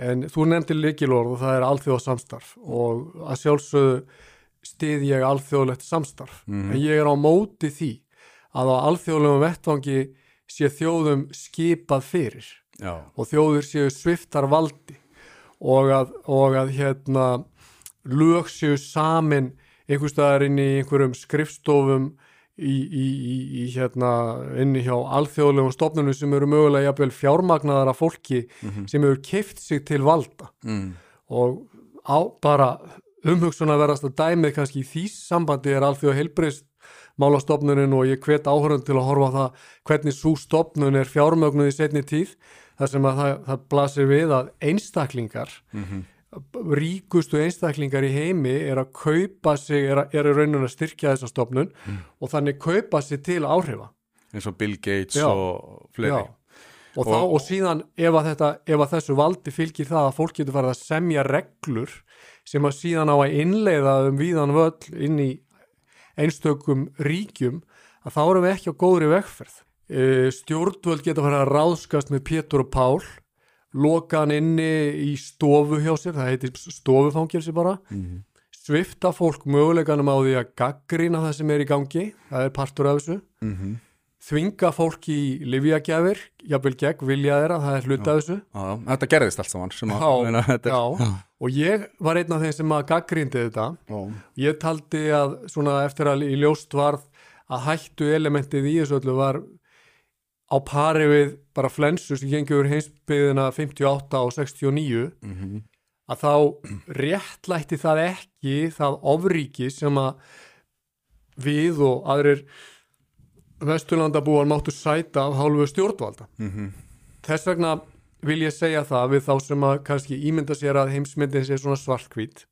en þú nefndir líkilorð og það er alþjóða samstarf og að sjálfsögðu stið ég alþjóðlegt samstarf Mhm. en ég er á móti því að á alþjóðlegum vettvangi sé þjóðum skipað fyrir já, og þjóður séu sviftar valdi og að, og að hérna lög séu samin einhvers staðar inn í einhverjum skrifstofum í, í, í, í hérna inni hjá alþjóðlegum stofnunum sem eru mögulega jafnvel fjármagnaðar af fólki sem hefur keift sig til valda. Mm, og á bara umhugsun að verðast að dæmið kannski í því sambandi er alþjóða heilbrist málastofnunin og ég hvet áhörðun til að horfa það hvernig svo stofnun er fjármögnuð í setni tíð þar sem að það, það blasir við að einstaklingar mhm, ríkustu einstaklingar í heimi er að kaupa sig, er, að, er að raunin að styrkja þessa stofnun og þannig kaupa sig til áhrifa eins og Bill Gates Já. og fleiri Já. Og, þá, Og- og síðan ef að, þetta, ef að þessu valdi fylgir það að fólk getur farið að semja reglur sem að síðan á að innleiða um víðan völl inn í einstökum ríkjum að þá erum við ekki á góðri vegferð. E, stjórnvöld geta farið að ráðskast með Pétur og Pál, loka hann inni í stofu hjá sér, það heitir stofufangilsi bara, Mhm. svifta fólk möguleikanum á því að gaggrina það sem er í gangi, það er partur af þessu Mhm. þvinga fólk í livjagjafir, jafnvel gegn vilja þeirra, það er hluta af þessu. Já, já, þetta gerðist allt saman Já, meina, er- Já, og ég var einn af þeim sem að gaggrindi þetta. Ég taldi að svona eftir að í ljóst varð að hættu elementið í þessu öllu var á pari við bara flensu sem gengur heimsbyðina 58 og 69 Mhm. að þá réttlætti það ekki það ofríki sem að við og aðrir vesturlandabúar máttu sæta af hálfu stjórnvalda. Mhm. Þess vegna vil ég segja það við þá sem að kannski ímynda sér að heimsmyndin sé svona svartkvít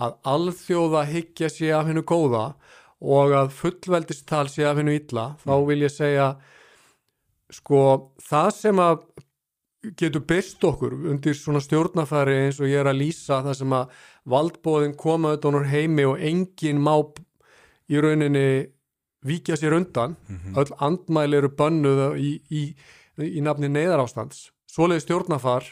að alþjóða hyggja sé af hennu góða og að fullveldistal sé af hennu illa þá vil ég segja sko það sem að getur byrst okkur undir svona stjórnafæri eins og ég er að lýsa það sem að valdbóðin koma auðvitað úr heimi og enginn má í rauninni víkja sér undan. Öll andmæli eru bönnuð í, í, í nafni neyðarástands. Svoleiði stjórnafar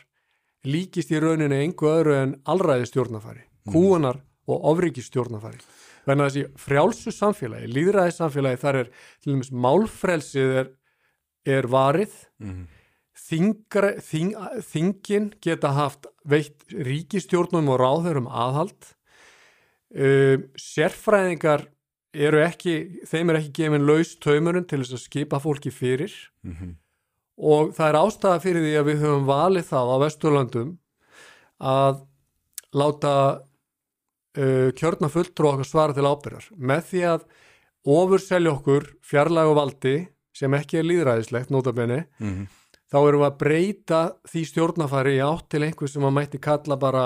líkist í rauninni engu öðru en allræði stjórnafari, kúunar og ofriki stjórnafari þannig að þessi frjálsu samfélagi, líðræði samfélagi þar er til dæmis málfrelsið er, er varið Mhm. Þingra, þing, þingin geta haft veitt ríkistjórnum og ráðurum aðhald um, sérfræðingar eru ekki, þeim er ekki gefin laus taumurinn til þess að skipa fólki fyrir Mhm. og það er ástæða fyrir því að við höfum valið það á Vesturlöndum að láta uh, kjörna fulltrú okkar svara til ábyrðar með því að ofurselja okkur fjarlægu valdi sem ekki er líðræðislegt notabenni Mhm. þá erum við að breyta því stjórnafæri í átt til einhver sem að mætti kalla bara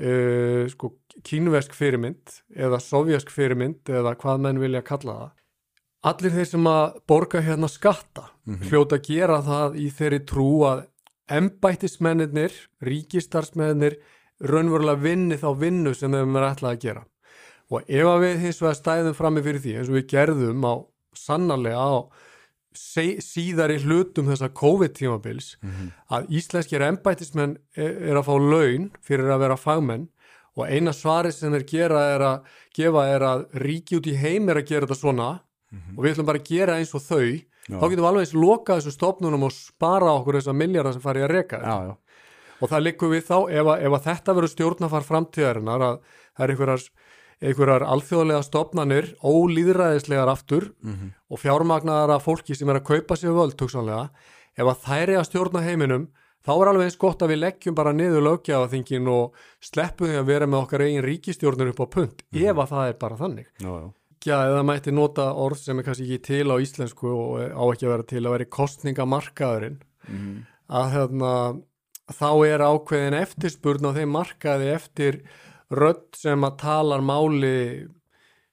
uh, sko, kínvesk fyrirmynd eða sovjask fyrirmynd eða hvað menn vilja kalla það. Allir þeir sem að borga hérna skatta hljóta að gera það í þeirri trú að embættismennir, ríkistarsmennir raunverulega vinni þá vinnu sem þeim er ætlað að gera. Og ef að við hins vegar stæðum frammi fyrir því eins og við gerðum á sannarlega á síðari hlutum þessa COVID-tímabils að íslenskir embættismenn er, að fá laun fyrir að vera fagmenn og eina svari sem þeir gera er að gefa er að ríki út í heim er að gera þetta svona og við ætlum bara að gera eins og þau Já. þá getum við alveg eins lokað þessu stofnunum og spara okkur þessar miljardar sem fari að reka Já, já. og það liggur við þá ef að, ef að þetta verður stjórnafar framtíðarinnar að það er einhverjar, einhverjar alþjóðlega stofnanir ólýðræðislegar aftur Mhm. og fjármagnaðara fólki sem er að kaupa sér völd hugsanlega, ef að þær er að stjórna heiminum, þá er alveg eins gott að við leggjum bara niður lögjafaþingin og sleppum því að vera með okkar eigin ríkistjórnur upp á punt, ef að það er bara þannig Já, já. Já, eða mætti nota orð sem er kannski ekki til á íslensku og á ekki að vera til að vera kostningamarkaðurinn Mhm. að hérna, þá er ákveðin eftirspurn á þeim markaði eftir rödd sem að talar máli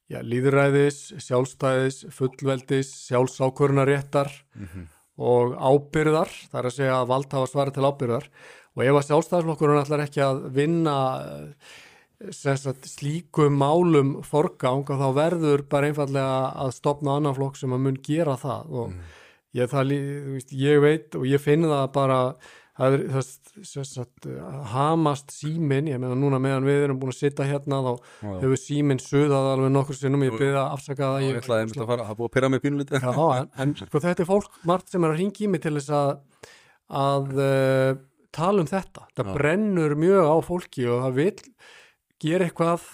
já, líðræðis, sjálfstæðis, fullveldis, sjálfsákvörunaréttar og ábyrðar, það er að segja að vald hafa svarið til ábyrðar og ef að sjálfstæðisflokkurinn ætlar ekki að vinna eh, sagt, slíkum málum forgang og þá verður bara einfallega að stopna annan flokk sem að mun gera það. Og ég, það, lí- þú veist, ég veit og ég finn það bara það er það, sem sagt, hamast símin, ég meina núna meðan við erum búin að sitta hérna þá Já, já. hefur símin suðað alveg nokkur sinnum, ég byrði að afsaka það Ég ætlaði að fara, það búið að pyrra mig pínulítið Já, en, en sko, þetta er fólk margt sem er að ringi í mig til þess að, að uh, tala um þetta. Það Já. brennur mjög á fólki og það vil gera eitthvað.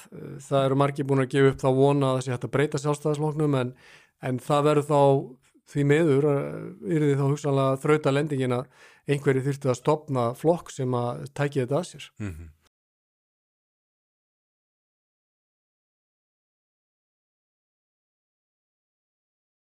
Það eru margir búin að gefa upp þá vona að það sé hægt að breyta sjálfstæðismóknum en, en það verður þá því miður, er því þá hugsanlega þrauta lendingin að einhverju þyrfti að stopna flokk sem að tæki þetta að sér. Mhm.